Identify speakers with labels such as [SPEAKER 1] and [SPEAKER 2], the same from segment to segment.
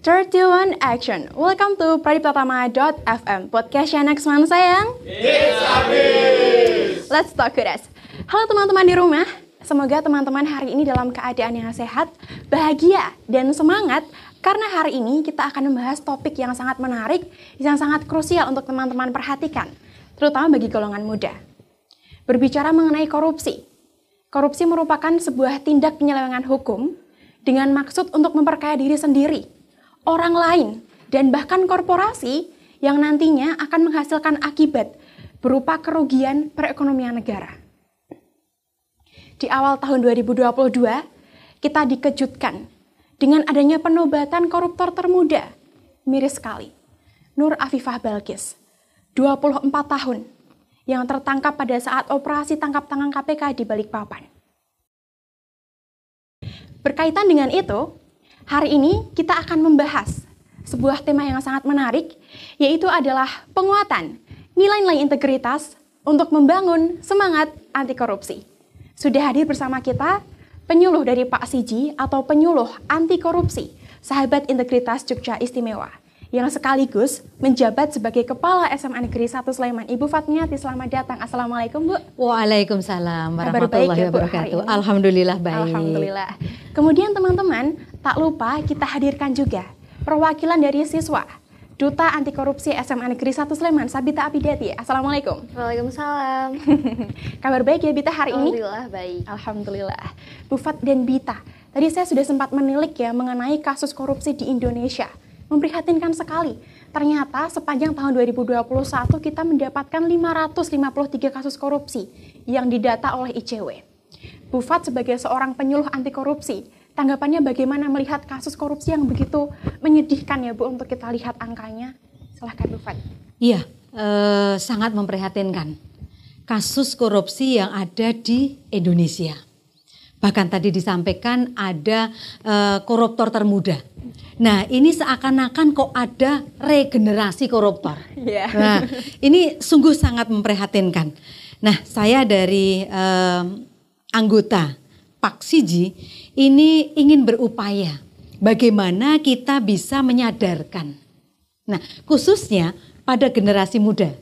[SPEAKER 1] 31 Action. Welcome to pradiptatama.fm. Podcast yang next man sayang. Let's talk with us. Halo teman-teman di rumah. Semoga teman-teman hari ini dalam keadaan yang sehat, bahagia, dan semangat karena hari ini kita akan membahas topik yang sangat menarik, yang sangat krusial untuk teman-teman perhatikan, terutama bagi golongan muda. Berbicara mengenai korupsi. Korupsi merupakan sebuah tindak penyelewengan hukum dengan maksud untuk memperkaya diri sendiri orang lain, dan bahkan korporasi yang nantinya akan menghasilkan akibat berupa kerugian perekonomian negara. Di awal tahun 2022, kita dikejutkan dengan adanya penobatan koruptor termuda. Miris sekali. Nur Afifah Balkis, 24 tahun, yang tertangkap pada saat operasi tangkap tangan KPK di Balikpapan. Berkaitan dengan itu, Hari ini kita akan membahas sebuah tema yang sangat menarik, yaitu adalah penguatan nilai-nilai integritas untuk membangun semangat anti korupsi. Sudah hadir bersama kita penyuluh dari Pak Siji atau penyuluh anti korupsi, sahabat integritas Jogja Istimewa yang sekaligus menjabat sebagai Kepala SMA Negeri 1 Sleman. Ibu Fatmiati, selamat datang. Assalamualaikum, Bu.
[SPEAKER 2] Waalaikumsalam warahmatullahi ya, wabarakatuh. Alhamdulillah baik.
[SPEAKER 1] Alhamdulillah. Kemudian teman-teman, tak lupa kita hadirkan juga perwakilan dari siswa Duta Anti Korupsi SMA Negeri 1 Sleman, Sabita Abidati. Assalamualaikum.
[SPEAKER 3] Waalaikumsalam.
[SPEAKER 1] Kabar baik ya Bita hari
[SPEAKER 3] ini? Alhamdulillah baik.
[SPEAKER 1] Alhamdulillah. Bufat dan Bita, tadi saya sudah sempat menilik ya mengenai kasus korupsi di Indonesia. Memprihatinkan sekali. Ternyata sepanjang tahun 2021 kita mendapatkan 553 kasus korupsi yang didata oleh ICW. Bufat sebagai seorang penyuluh anti korupsi, tanggapannya bagaimana melihat kasus korupsi yang begitu menyedihkan ya Bu untuk kita lihat angkanya? Silahkan Bufat.
[SPEAKER 2] Iya, eh, sangat memprihatinkan. Kasus korupsi yang ada di Indonesia. Bahkan tadi disampaikan ada eh, koruptor termuda. Nah, ini seakan-akan kok ada regenerasi koruptor.
[SPEAKER 1] Yeah.
[SPEAKER 2] Nah, ini sungguh sangat memprihatinkan. Nah, saya dari eh, anggota Pak Siji ini ingin berupaya bagaimana kita bisa menyadarkan. Nah, khususnya pada generasi muda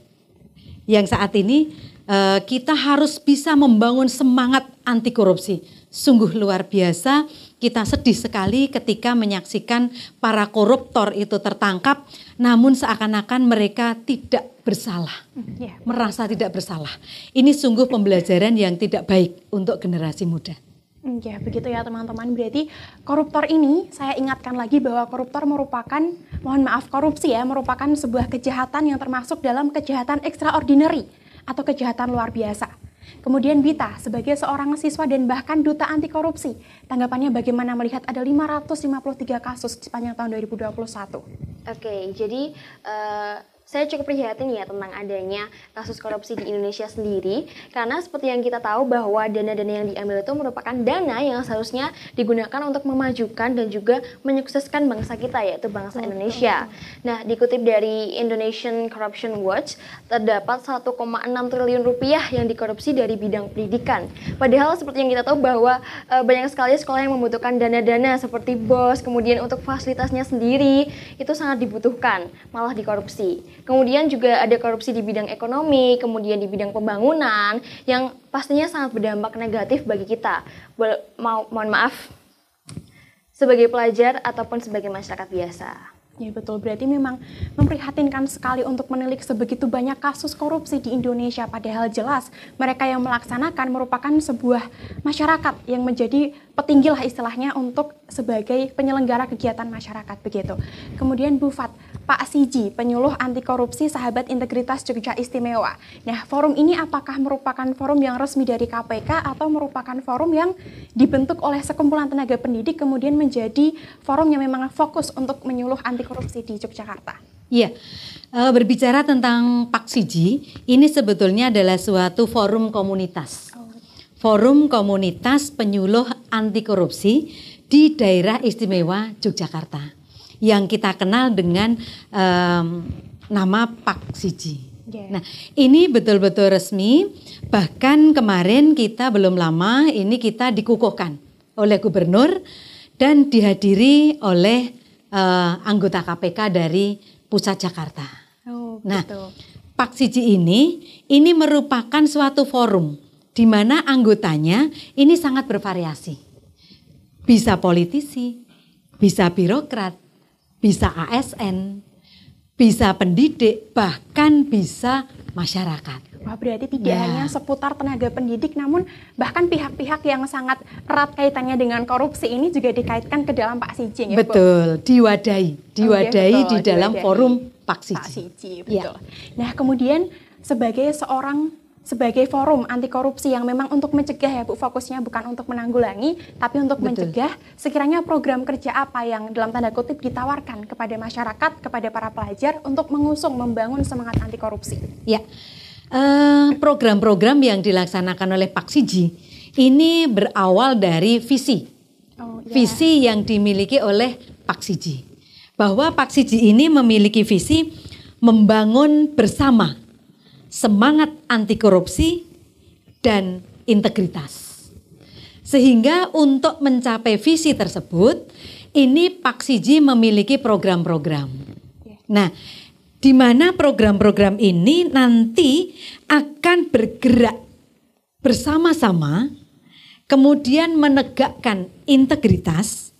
[SPEAKER 2] yang saat ini uh, kita harus bisa membangun semangat anti korupsi. Sungguh luar biasa, kita sedih sekali ketika menyaksikan para koruptor itu tertangkap, namun seakan-akan mereka tidak bersalah, yeah. merasa tidak bersalah. Ini sungguh pembelajaran yang tidak baik untuk generasi muda.
[SPEAKER 1] Ya, begitu ya teman-teman. Berarti koruptor ini saya ingatkan lagi bahwa koruptor merupakan, mohon maaf korupsi ya, merupakan sebuah kejahatan yang termasuk dalam kejahatan extraordinary atau kejahatan luar biasa. Kemudian Bita sebagai seorang siswa dan bahkan duta anti korupsi, tanggapannya bagaimana melihat ada 553 kasus sepanjang tahun 2021?
[SPEAKER 3] Oke, jadi uh, saya cukup prihatin ya tentang adanya kasus korupsi di Indonesia sendiri karena seperti yang kita tahu bahwa dana-dana yang diambil itu merupakan dana yang seharusnya digunakan untuk memajukan dan juga menyukseskan bangsa kita yaitu bangsa Indonesia. Nah, dikutip dari Indonesian Corruption Watch, terdapat 1,6 triliun rupiah yang dikorupsi dari bidang pendidikan. Padahal seperti yang kita tahu bahwa e, banyak sekali sekolah yang membutuhkan dana-dana seperti BOS, kemudian untuk fasilitasnya sendiri itu sangat dibutuhkan, malah dikorupsi. Kemudian juga ada korupsi di bidang ekonomi, kemudian di bidang pembangunan yang pastinya sangat berdampak negatif bagi kita. Mau mohon maaf sebagai pelajar ataupun sebagai masyarakat biasa.
[SPEAKER 1] Ya betul, berarti memang memprihatinkan sekali untuk menilik sebegitu banyak kasus korupsi di Indonesia. Padahal jelas mereka yang melaksanakan merupakan sebuah masyarakat yang menjadi petinggi lah istilahnya untuk sebagai penyelenggara kegiatan masyarakat begitu. Kemudian Bufat, Pak Siji, penyuluh anti korupsi sahabat integritas Jogja Istimewa. Nah, forum ini apakah merupakan forum yang resmi dari KPK atau merupakan forum yang dibentuk oleh sekumpulan tenaga pendidik kemudian menjadi forum yang memang fokus untuk menyuluh anti korupsi di Yogyakarta?
[SPEAKER 2] Iya, e, berbicara tentang Pak Siji, ini sebetulnya adalah suatu forum komunitas. Forum Komunitas Penyuluh Anti Korupsi di daerah istimewa Yogyakarta yang kita kenal dengan um, nama Pak Siji. Yeah. Nah, ini betul-betul resmi. Bahkan kemarin kita belum lama ini kita dikukuhkan oleh gubernur dan dihadiri oleh eh, anggota KPK dari pusat Jakarta.
[SPEAKER 1] Oh,
[SPEAKER 2] Nah,
[SPEAKER 1] gitu.
[SPEAKER 2] Pak Siji ini ini merupakan suatu forum di mana anggotanya ini sangat bervariasi. Bisa politisi, bisa birokrat, bisa ASN, bisa pendidik, bahkan bisa masyarakat.
[SPEAKER 1] Wah, berarti tidak
[SPEAKER 2] Ya.
[SPEAKER 1] hanya seputar tenaga pendidik, namun bahkan pihak-pihak yang sangat erat kaitannya dengan korupsi ini juga dikaitkan ke dalam Pak Sijing ya, Bu?
[SPEAKER 2] Betul, diwadahi, diwadahi
[SPEAKER 1] betul,
[SPEAKER 2] di dalam
[SPEAKER 1] diwadahi.
[SPEAKER 2] forum Pak Siji.
[SPEAKER 1] Pak Siji,
[SPEAKER 2] Ya.
[SPEAKER 1] betul. Nah, kemudian sebagai seorang sebagai forum anti korupsi yang memang untuk mencegah ya Bu, fokusnya bukan untuk menanggulangi, tapi untuk
[SPEAKER 2] Betul.
[SPEAKER 1] mencegah, sekiranya program kerja apa yang dalam tanda kutip ditawarkan kepada masyarakat, kepada para pelajar untuk mengusung, membangun semangat anti korupsi.
[SPEAKER 2] Ya, Eh, program-program yang dilaksanakan oleh Pak Siji ini berawal dari visi,
[SPEAKER 1] Oh, ya.
[SPEAKER 2] visi yang dimiliki oleh Pak Siji. Bahwa Pak Siji ini memiliki visi membangun bersama semangat anti korupsi dan integritas. Sehingga untuk mencapai visi tersebut, ini Pak Siji memiliki program-program. Nah, di mana program-program ini nanti akan bergerak bersama-sama, kemudian menegakkan integritas,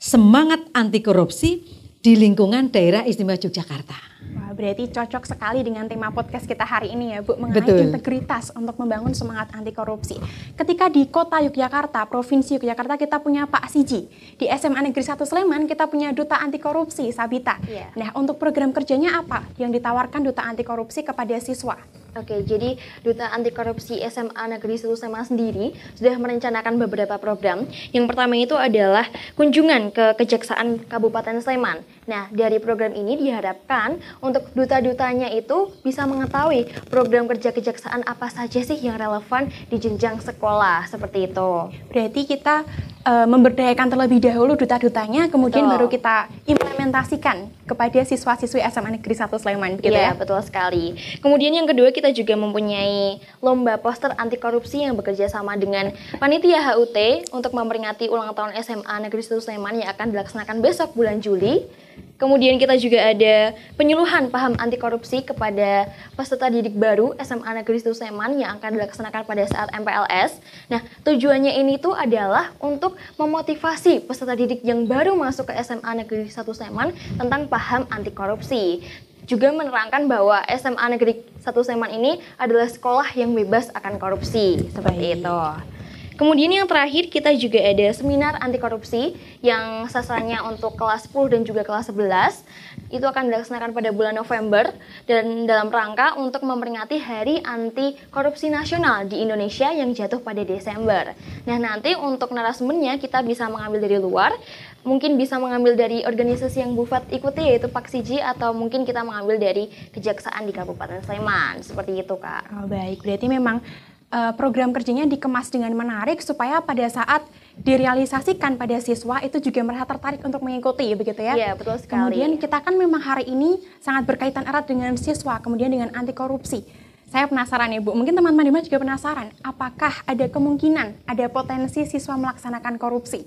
[SPEAKER 2] semangat anti korupsi di lingkungan daerah istimewa Yogyakarta.
[SPEAKER 1] Wah, berarti cocok sekali dengan tema podcast kita hari ini ya Bu, mengenai
[SPEAKER 2] Betul.
[SPEAKER 1] integritas untuk membangun semangat anti korupsi. Ketika di kota Yogyakarta, Provinsi Yogyakarta kita punya Pak Siji. Di SMA Negeri 1 Sleman kita punya Duta Anti Korupsi, Sabita.
[SPEAKER 3] Iya.
[SPEAKER 1] Nah, untuk program kerjanya apa yang ditawarkan Duta Anti Korupsi kepada siswa?
[SPEAKER 3] Oke, jadi Duta Anti Korupsi SMA Negeri 1 Sleman sendiri sudah merencanakan beberapa program. Yang pertama itu adalah kunjungan ke Kejaksaan Kabupaten Sleman. Nah, dari program ini diharapkan untuk duta-dutanya itu bisa mengetahui program kerja kejaksaan apa saja sih yang relevan di jenjang sekolah seperti itu.
[SPEAKER 1] Berarti kita eh, memberdayakan terlebih dahulu duta-dutanya, kemudian
[SPEAKER 3] Betul.
[SPEAKER 1] baru kita implementasikan kepada siswa-siswi SMA Negeri 1 Sleman, gitu
[SPEAKER 3] Iya,
[SPEAKER 1] ya?
[SPEAKER 3] betul sekali. Kemudian yang kedua kita juga mempunyai lomba poster anti korupsi yang bekerja sama dengan Panitia HUT untuk memperingati ulang tahun SMA Negeri 1 Sleman yang akan dilaksanakan besok bulan Juli. Kemudian kita juga ada penyuluhan paham anti korupsi kepada peserta didik baru SMA Negeri 1 Sleman yang akan dilaksanakan pada saat MPLS. Nah, tujuannya ini tuh adalah untuk memotivasi peserta didik yang baru masuk ke SMA Negeri 1 Sleman tentang paham anti korupsi juga menerangkan bahwa SMA Negeri 1 Sleman ini adalah sekolah yang bebas akan korupsi seperti
[SPEAKER 1] Baik.
[SPEAKER 3] itu. Kemudian yang terakhir kita juga ada seminar anti korupsi yang sasarannya untuk kelas 10 dan juga kelas 11. Itu akan dilaksanakan pada bulan November dan dalam rangka untuk memperingati Hari Anti Korupsi Nasional di Indonesia yang jatuh pada Desember. Nah, nanti untuk narasumbernya kita bisa mengambil dari luar, mungkin bisa mengambil dari organisasi yang Bufat ikuti yaitu Pak Siji atau mungkin kita mengambil dari kejaksaan di Kabupaten Sleman. Seperti itu, Kak.
[SPEAKER 1] Oh, baik, berarti memang eh, program kerjanya dikemas dengan menarik supaya pada saat direalisasikan pada siswa itu juga merasa tertarik untuk mengikuti, begitu ya?
[SPEAKER 3] Iya, betul sekali.
[SPEAKER 1] Kemudian kita kan memang hari ini sangat berkaitan erat dengan siswa, kemudian dengan anti korupsi. Saya penasaran ya Bu, mungkin teman-teman di juga penasaran, apakah ada kemungkinan, ada potensi siswa melaksanakan korupsi?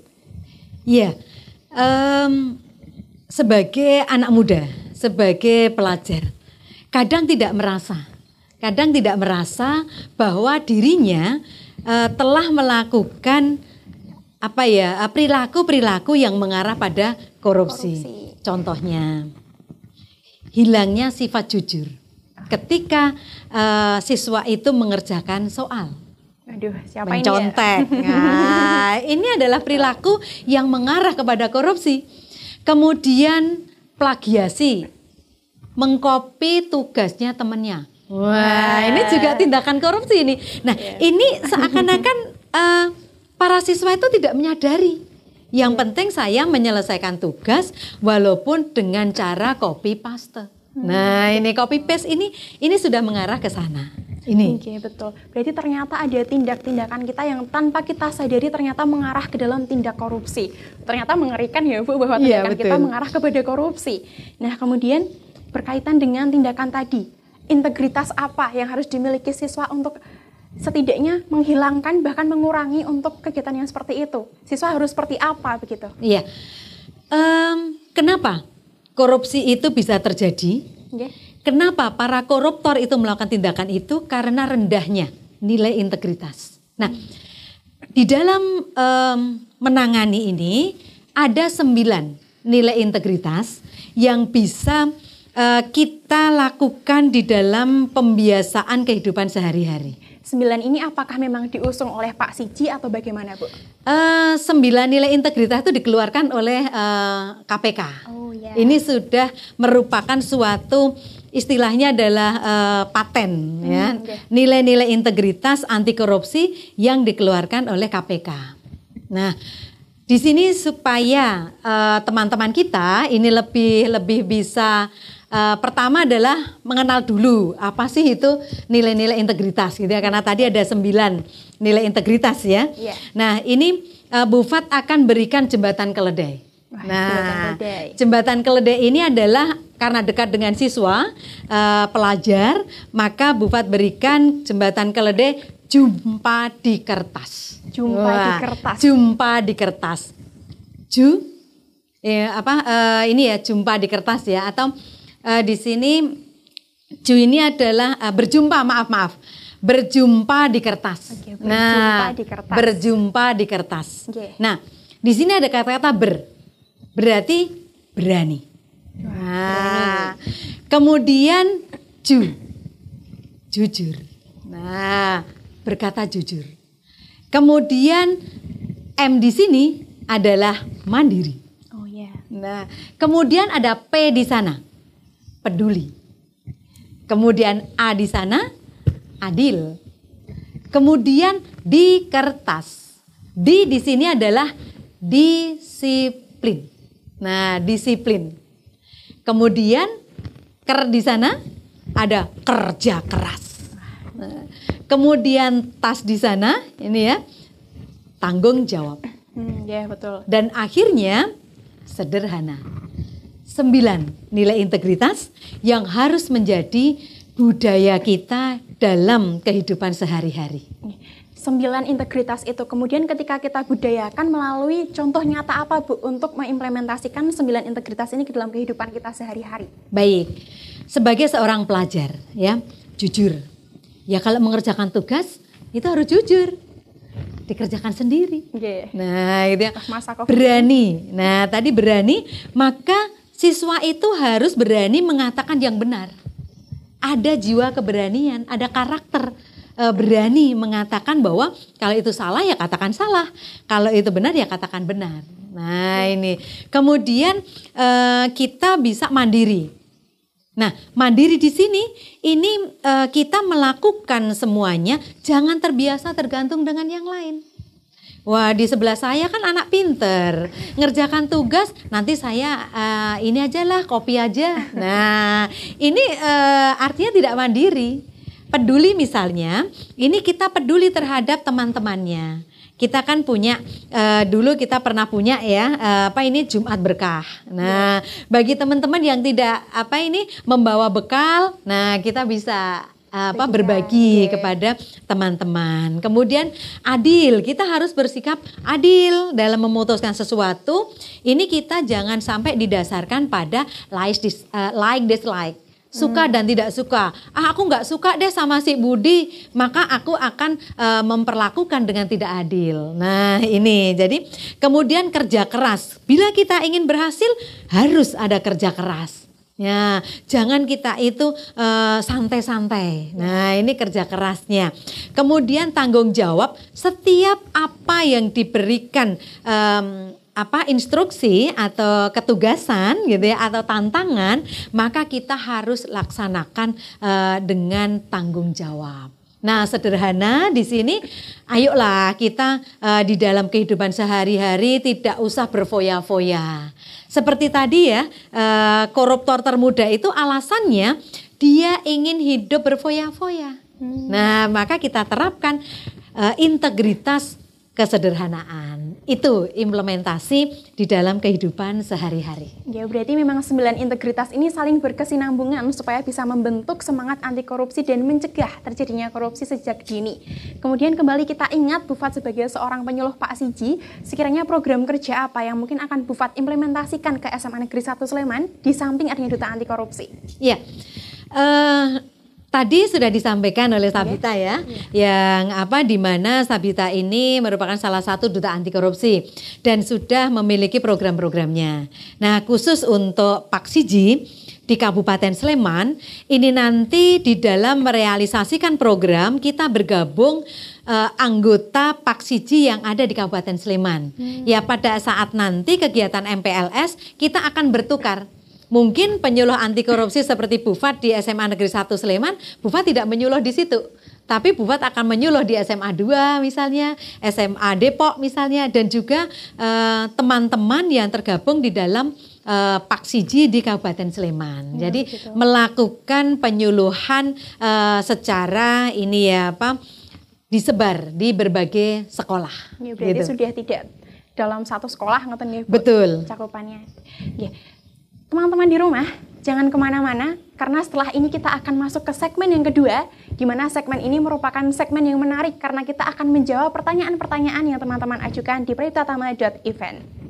[SPEAKER 2] Iya, em, sebagai anak muda, sebagai pelajar, kadang tidak merasa, kadang tidak merasa bahwa dirinya eh, telah melakukan apa ya perilaku perilaku yang mengarah pada korupsi.
[SPEAKER 1] Korupsi.
[SPEAKER 2] Contohnya, hilangnya sifat jujur ketika eh, siswa itu mengerjakan soal
[SPEAKER 1] Aduh, siapa ini ya?
[SPEAKER 2] mencontek. Nah, ini adalah perilaku yang mengarah kepada korupsi. Kemudian plagiasi, mengkopi tugasnya temannya. Wah, ini juga tindakan korupsi ini. Nah, ini seakan-akan eh, para siswa itu tidak menyadari. Yang penting saya menyelesaikan tugas walaupun dengan cara copy paste. Nah, ini copy paste ini ini sudah mengarah ke sana. Ini.
[SPEAKER 1] Oke, betul. Berarti ternyata ada tindak-tindakan kita yang tanpa kita sadari ternyata mengarah ke dalam tindak korupsi. Ternyata mengerikan ya Bu bahwa
[SPEAKER 2] Iya,
[SPEAKER 1] tindakan kita
[SPEAKER 2] betul.
[SPEAKER 1] mengarah kepada korupsi. Nah, kemudian berkaitan dengan tindakan tadi, integritas apa yang harus dimiliki siswa untuk setidaknya menghilangkan bahkan mengurangi untuk kegiatan yang seperti itu. Siswa harus seperti apa begitu?
[SPEAKER 2] Iya. Em, kenapa korupsi itu bisa terjadi?
[SPEAKER 1] Oke.
[SPEAKER 2] Kenapa para koruptor itu melakukan tindakan itu? Karena rendahnya nilai integritas. Nah, di dalam em, menangani ini ada sembilan nilai integritas yang bisa eh, kita lakukan di dalam pembiasaan kehidupan sehari-hari.
[SPEAKER 1] Sembilan ini apakah memang diusung oleh Pak Siji atau bagaimana, Bu?
[SPEAKER 2] Eh, sembilan nilai integritas itu dikeluarkan oleh eh, KPK.
[SPEAKER 1] Oh, ya.
[SPEAKER 2] Ini sudah merupakan suatu istilahnya adalah eh, paten ya.
[SPEAKER 1] oke.
[SPEAKER 2] Nilai-nilai integritas anti korupsi yang dikeluarkan oleh KPK. Nah, di sini supaya teman-teman kita ini lebih lebih bisa eh, pertama adalah mengenal dulu apa sih itu nilai-nilai integritas gitu ya karena tadi ada sembilan nilai integritas ya.
[SPEAKER 1] Iya.
[SPEAKER 2] Nah, ini eh, Bufat akan berikan jembatan keledai.
[SPEAKER 1] Wah,
[SPEAKER 2] nah,
[SPEAKER 1] jembatan keledai.
[SPEAKER 2] jembatan keledai ini adalah karena dekat dengan siswa, eh, pelajar, maka Bufat berikan jembatan keledai jumpa di kertas.
[SPEAKER 1] Jumpa di kertas.
[SPEAKER 2] Jumpa di kertas. Ju, ya apa eh, ini ya jumpa di kertas ya atau eh, di sini ju ini adalah eh, berjumpa maaf maaf berjumpa di kertas.
[SPEAKER 1] Oke, berjumpa
[SPEAKER 2] nah,
[SPEAKER 1] di kertas.
[SPEAKER 2] berjumpa di kertas.
[SPEAKER 1] Oke.
[SPEAKER 2] Nah, di sini ada kata-kata ber, berarti berani. Nah, kemudian ju, jujur. Nah, berkata jujur. Kemudian M di sini adalah mandiri.
[SPEAKER 1] Oh ya.
[SPEAKER 2] Nah, kemudian ada P di sana, peduli. Kemudian A di sana, adil. Kemudian di kertas. Di di sini adalah disiplin. Nah, disiplin. Kemudian ker di sana ada kerja keras. Nah, kemudian tas di sana ini ya tanggung jawab.
[SPEAKER 1] Hmm, ya betul.
[SPEAKER 2] Dan akhirnya sederhana. Sembilan nilai integritas yang harus menjadi budaya kita dalam kehidupan sehari-hari.
[SPEAKER 1] Sembilan integritas itu kemudian ketika kita budayakan melalui contoh nyata apa Bu untuk mengimplementasikan sembilan integritas ini ke dalam kehidupan kita sehari-hari.
[SPEAKER 2] Baik, sebagai seorang pelajar ya, jujur. Ya kalau mengerjakan tugas itu harus jujur. Dikerjakan sendiri.
[SPEAKER 1] Oke.
[SPEAKER 2] Nah, itu ya. Berani. Nah, tadi berani, maka siswa itu harus berani mengatakan yang benar. Ada jiwa keberanian, ada karakter eh, berani mengatakan bahwa kalau itu salah ya katakan salah, kalau itu benar ya katakan benar. Nah, ini. Kemudian eh, kita bisa mandiri. Nah, mandiri di sini ini eh, kita melakukan semuanya jangan terbiasa tergantung dengan yang lain. Wah, di sebelah saya kan anak pinter. Ngerjakan tugas, nanti saya eh, ini aja lah, kopi aja. Nah, ini eh, artinya tidak mandiri. Peduli misalnya, ini kita peduli terhadap teman-temannya. Kita kan punya eh, dulu kita pernah punya ya eh, apa ini Jumat berkah. Nah, bagi teman-teman yang tidak apa ini membawa bekal, nah kita bisa apa
[SPEAKER 1] Bagikan,
[SPEAKER 2] berbagi
[SPEAKER 1] oke.
[SPEAKER 2] kepada teman-teman. Kemudian adil, kita harus bersikap adil dalam memutuskan sesuatu. Ini kita jangan sampai didasarkan pada like dis- eh, like dislike. Suka dan tidak suka. Ah, aku nggak suka deh sama si Budi, maka aku akan eh, memperlakukan dengan tidak adil. Nah, ini jadi kemudian kerja keras. Bila kita ingin berhasil, harus ada kerja keras. Ya, jangan kita itu eh, santai-santai. Nah, ini kerja kerasnya. Kemudian tanggung jawab setiap apa yang diberikan em, apa instruksi atau ketugasan gitu ya atau tantangan, maka kita harus laksanakan eh, dengan tanggung jawab. Nah, sederhana di sini, ayolah kita eh, di dalam kehidupan sehari-hari tidak usah berfoya-foya. Seperti tadi ya, eh, koruptor termuda itu alasannya dia ingin hidup berfoya-foya. Nah, maka kita terapkan eh, integritas kesederhanaan. Itu implementasi di dalam kehidupan sehari-hari.
[SPEAKER 1] Ya, berarti memang sembilan integritas ini saling berkesinambungan supaya bisa membentuk semangat anti korupsi dan mencegah terjadinya korupsi sejak dini. Kemudian kembali kita ingat Bu Fat sebagai seorang penyuluh Pak Siji, sekiranya program kerja apa yang mungkin akan Bu Fat implementasikan ke SMA Negeri 1 Sleman di samping adanya duta anti korupsi?
[SPEAKER 2] Iya. Uh, Tadi sudah disampaikan oleh Sabita ya, ya, yang apa di mana Sabita ini merupakan salah satu duta anti korupsi dan sudah memiliki program-programnya. Nah, khusus untuk Pak Siji di Kabupaten Sleman, ini nanti di dalam merealisasikan program kita bergabung uh, anggota Pak Siji yang ada di Kabupaten Sleman. Hmm. Ya pada saat nanti kegiatan MPLS kita akan bertukar Mungkin penyuluh anti korupsi seperti Bufat di SMA Negeri 1 Sleman, Bufat tidak menyuluh di situ. Tapi Bufat akan menyuluh di SMA 2 misalnya, SMA Depok misalnya, dan juga eh, teman-teman yang tergabung di dalam uh, Pak Siji di Kabupaten Sleman. Ya, Jadi gitu. melakukan penyuluhan uh, secara ini ya apa disebar di berbagai sekolah.
[SPEAKER 1] Ya, berarti gitu. sudah tidak dalam satu sekolah ngoten ya,
[SPEAKER 2] Betul.
[SPEAKER 1] Cakupannya. Ya teman-teman di rumah, jangan ke mana-mana, karena setelah ini kita akan masuk ke segmen yang kedua, di mana segmen ini merupakan segmen yang menarik karena kita akan menjawab pertanyaan-pertanyaan yang teman-teman ajukan di pritatama.event.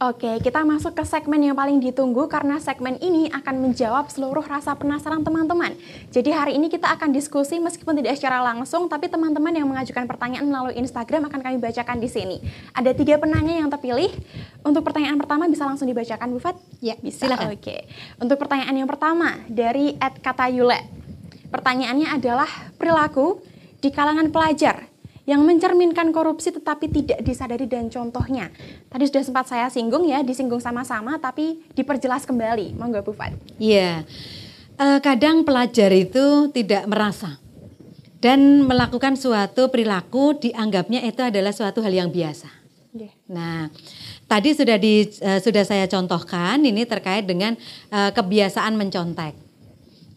[SPEAKER 1] Oke, kita masuk ke segmen yang paling ditunggu karena segmen ini akan menjawab seluruh rasa penasaran teman-teman. Jadi hari ini kita akan diskusi meskipun tidak secara langsung, tapi teman-teman yang mengajukan pertanyaan melalui Instagram akan kami bacakan di sini. Ada tiga penanya yang terpilih. Untuk pertanyaan pertama bisa langsung dibacakan, Bu Fat?
[SPEAKER 2] Ya, bisa. Silakan.
[SPEAKER 1] Oke. Untuk pertanyaan yang pertama dari Ed Katayule. Pertanyaannya adalah perilaku di kalangan pelajar yang mencerminkan korupsi tetapi tidak disadari dan contohnya. Tadi sudah sempat saya singgung ya, disinggung sama-sama tapi diperjelas kembali. Monggo Bu Fat.
[SPEAKER 2] Iya. Uh, kadang pelajar itu tidak merasa dan melakukan suatu perilaku dianggapnya itu adalah suatu hal yang biasa. Yeah. Nah, tadi sudah di uh, sudah saya contohkan ini terkait dengan uh, kebiasaan mencontek.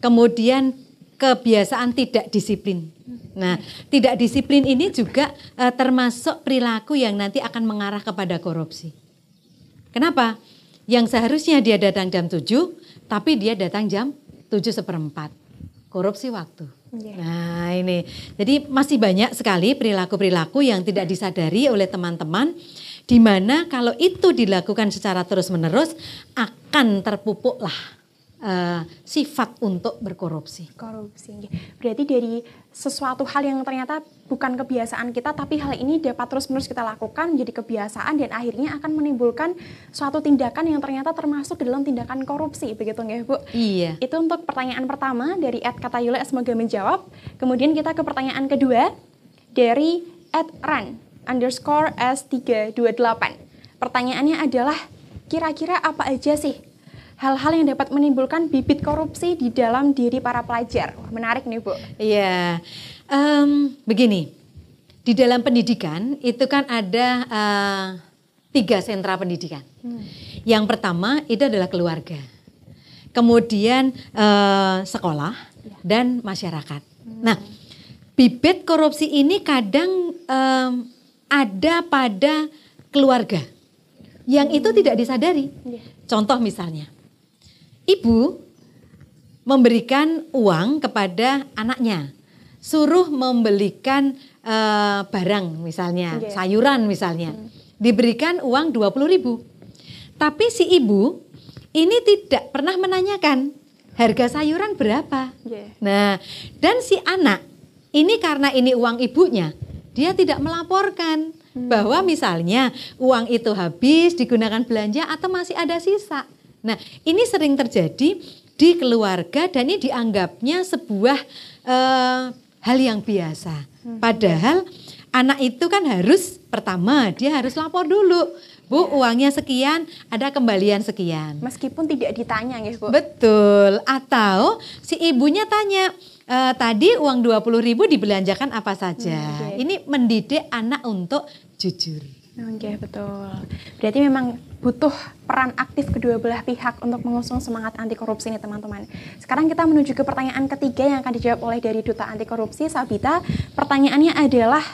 [SPEAKER 2] Kemudian kebiasaan tidak disiplin. Nah, tidak disiplin ini juga uh, termasuk perilaku yang nanti akan mengarah kepada korupsi. Kenapa? Yang seharusnya dia datang jam 7, tapi dia datang jam 7 seperempat. Korupsi waktu. Yeah. Nah ini, jadi masih banyak sekali perilaku-perilaku yang tidak disadari oleh teman-teman di mana kalau itu dilakukan secara terus-menerus akan terpupuklah uh, sifat untuk berkorupsi.
[SPEAKER 1] Korupsi. Berarti dari sesuatu hal yang ternyata bukan kebiasaan kita tapi hal ini dapat terus-menerus kita lakukan menjadi kebiasaan dan akhirnya akan menimbulkan suatu tindakan yang ternyata termasuk dalam tindakan korupsi begitu nggak Bu?
[SPEAKER 2] Iya.
[SPEAKER 1] Itu untuk pertanyaan pertama dari Ed Katayule semoga menjawab. Kemudian kita ke pertanyaan kedua dari Ed Ran underscore S328. Pertanyaannya adalah kira-kira apa aja sih hal-hal yang dapat menimbulkan bibit korupsi di dalam diri para pelajar. Wah, menarik nih Bu.
[SPEAKER 2] Iya, um, begini, di dalam pendidikan itu kan ada uh, tiga sentra pendidikan. Hmm. Yang pertama itu adalah keluarga, kemudian uh, sekolah ya. dan masyarakat. Hmm. Nah, bibit korupsi ini kadang um, ada pada keluarga yang itu tidak disadari. Ya. Contoh misalnya, ibu memberikan uang kepada anaknya, suruh membelikan uh, barang misalnya, yeah. sayuran misalnya, hmm. diberikan uang 20 ribu. Tapi si ibu ini tidak pernah menanyakan harga sayuran berapa. Yeah. Nah, dan si anak ini karena ini uang ibunya, dia tidak melaporkan hmm. bahwa misalnya uang itu habis digunakan belanja atau masih ada sisa. Nah, ini sering terjadi di keluarga dan ini dianggapnya sebuah uh, hal yang biasa. Hmm. Padahal anak itu kan harus pertama dia harus lapor dulu. Bu, ya. uangnya sekian, ada kembalian sekian.
[SPEAKER 1] Meskipun tidak ditanya ya, Bu.
[SPEAKER 2] Betul. Atau si ibunya tanya, e, tadi uang 20 ribu dibelanjakan apa saja. Hmm, okay. Ini mendidik anak untuk jujur.
[SPEAKER 1] Oke, betul. Berarti memang butuh peran aktif kedua belah pihak untuk mengusung semangat anti korupsi ini, teman-teman. Sekarang kita menuju ke pertanyaan ketiga yang akan dijawab oleh dari Duta Anti Korupsi, Sabita. Pertanyaannya adalah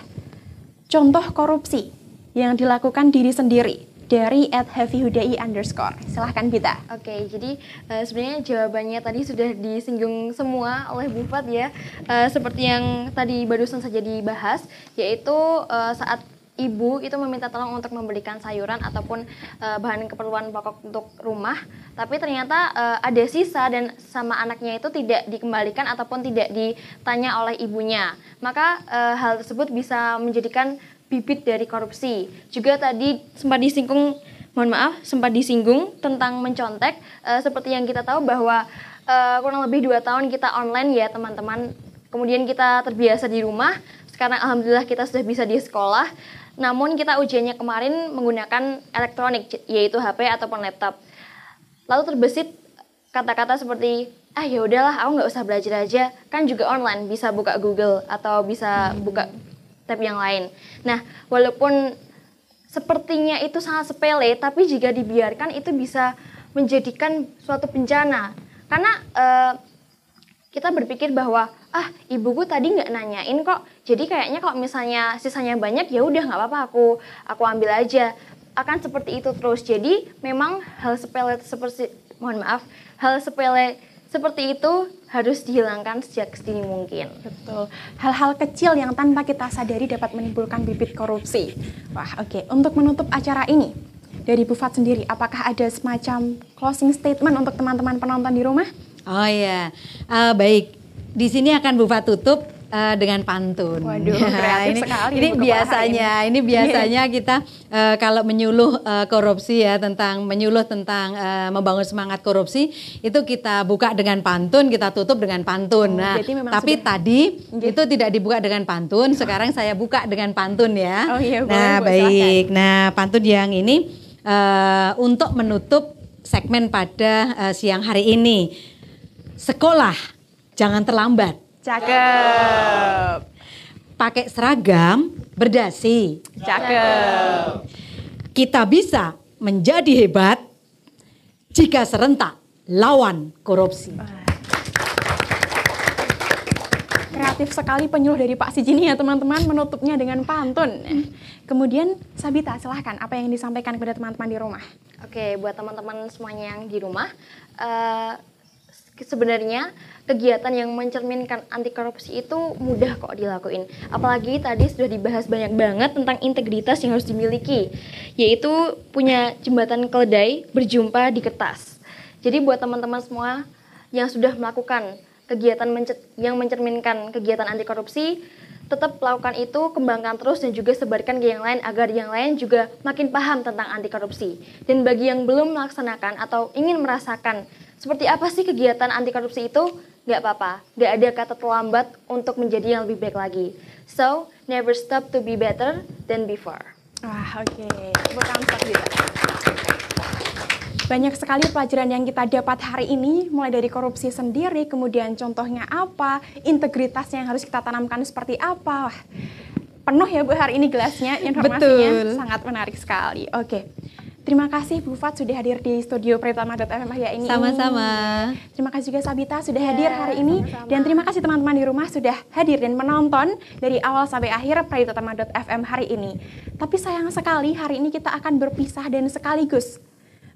[SPEAKER 1] contoh korupsi yang dilakukan diri sendiri dari at heavyhudai underscore. Silahkan Bita.
[SPEAKER 3] Oke, jadi uh, sebenarnya jawabannya tadi sudah disinggung semua oleh Bufat ya. Uh, seperti yang tadi barusan saja dibahas, yaitu uh, saat ibu itu meminta tolong untuk membelikan sayuran ataupun uh, bahan keperluan pokok untuk rumah, tapi ternyata uh, ada sisa dan sama anaknya itu tidak dikembalikan ataupun tidak ditanya oleh ibunya. Maka uh, hal tersebut bisa menjadikan bibit dari korupsi. Juga tadi sempat disinggung, mohon maaf, sempat disinggung tentang mencontek, uh, seperti yang kita tahu bahwa uh, kurang lebih dua tahun kita online ya teman-teman. Kemudian kita terbiasa di rumah, sekarang alhamdulillah kita sudah bisa di sekolah namun kita ujiannya kemarin menggunakan elektronik yaitu HP ataupun laptop. Lalu terbesit kata-kata seperti ah ya udahlah aku nggak usah belajar aja kan juga online bisa buka Google atau bisa buka tab yang lain. Nah walaupun sepertinya itu sangat sepele tapi jika dibiarkan itu bisa menjadikan suatu bencana karena uh, kita berpikir bahwa ah ibuku tadi nggak nanyain kok jadi kayaknya kalau misalnya sisanya banyak ya udah nggak apa-apa aku aku ambil aja akan seperti itu terus jadi memang hal sepele seperti mohon maaf hal sepele seperti itu harus dihilangkan sejak sedini mungkin.
[SPEAKER 1] Betul. Hal-hal kecil yang tanpa kita sadari dapat menimbulkan bibit korupsi. Wah, oke. Okay. Untuk menutup acara ini, dari Bufat sendiri, apakah ada semacam closing statement untuk teman-teman penonton di rumah?
[SPEAKER 2] Oh iya, uh, baik. Di sini akan Bufa tutup uh, dengan pantun.
[SPEAKER 1] Waduh, kreatif
[SPEAKER 2] ini,
[SPEAKER 1] sekali.
[SPEAKER 2] Ini biasanya, ini. ini biasanya kita uh, kalau menyuluh uh, korupsi ya tentang menyuluh tentang uh, membangun semangat korupsi itu kita buka dengan pantun, kita tutup dengan pantun. Oh, nah, tapi sudah... tadi gitu. itu tidak dibuka dengan pantun, sekarang saya buka dengan pantun ya.
[SPEAKER 1] Oh iya, boleh,
[SPEAKER 2] nah, baik. Silahkan. Nah, pantun yang ini uh, untuk menutup segmen pada uh, siang hari ini Sekolah, jangan terlambat.
[SPEAKER 1] Cakep.
[SPEAKER 2] Pakai seragam, berdasi.
[SPEAKER 1] Cakep.
[SPEAKER 2] Kita bisa menjadi hebat jika serentak lawan korupsi.
[SPEAKER 1] Kreatif sekali penyuluh dari Pak Sijini ya teman-teman menutupnya dengan pantun. Kemudian Sabita silahkan apa yang disampaikan kepada teman-teman di rumah.
[SPEAKER 3] Oke buat teman-teman semuanya yang di rumah, uh, sebenarnya kegiatan yang mencerminkan anti korupsi itu mudah kok dilakuin. Apalagi tadi sudah dibahas banyak banget tentang integritas yang harus dimiliki, yaitu punya jembatan keledai berjumpa di kertas. Jadi buat teman-teman semua yang sudah melakukan kegiatan yang mencerminkan kegiatan anti korupsi, tetap lakukan itu, kembangkan terus dan juga sebarkan ke yang lain agar yang lain juga makin paham tentang anti korupsi. Dan bagi yang belum melaksanakan atau ingin merasakan seperti apa sih kegiatan anti korupsi itu? Gak apa-apa, gak ada kata terlambat untuk menjadi yang lebih baik lagi. So, never stop to be better than before.
[SPEAKER 1] Wah, oke. Okay. Banyak sekali pelajaran yang kita dapat hari ini, mulai dari korupsi sendiri, kemudian contohnya apa, integritasnya yang harus kita tanamkan seperti apa. Wah, penuh ya Bu hari ini gelasnya, informasinya Betul. sangat menarik sekali. Oke. Okay. Terima kasih Bu Fat sudah hadir di studio Pratama.fm ya ini.
[SPEAKER 2] Sama-sama.
[SPEAKER 1] Terima kasih juga Sabita sudah hadir ya, hari ini sama-sama. dan terima kasih teman-teman di rumah sudah hadir dan menonton dari awal sampai akhir Pratama.fm hari ini. Tapi sayang sekali hari ini kita akan berpisah dan sekaligus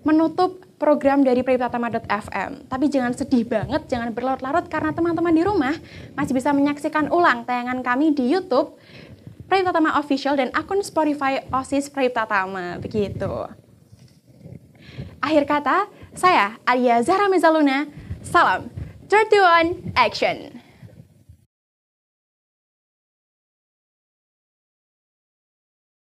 [SPEAKER 1] menutup program dari Pratama.fm. Tapi jangan sedih banget, jangan berlarut-larut karena teman-teman di rumah masih bisa menyaksikan ulang tayangan kami di YouTube Pratama Official dan akun Spotify OSIS Pratama begitu. Akhir kata, saya Alia Zahra Mezaluna, salam 31 Action!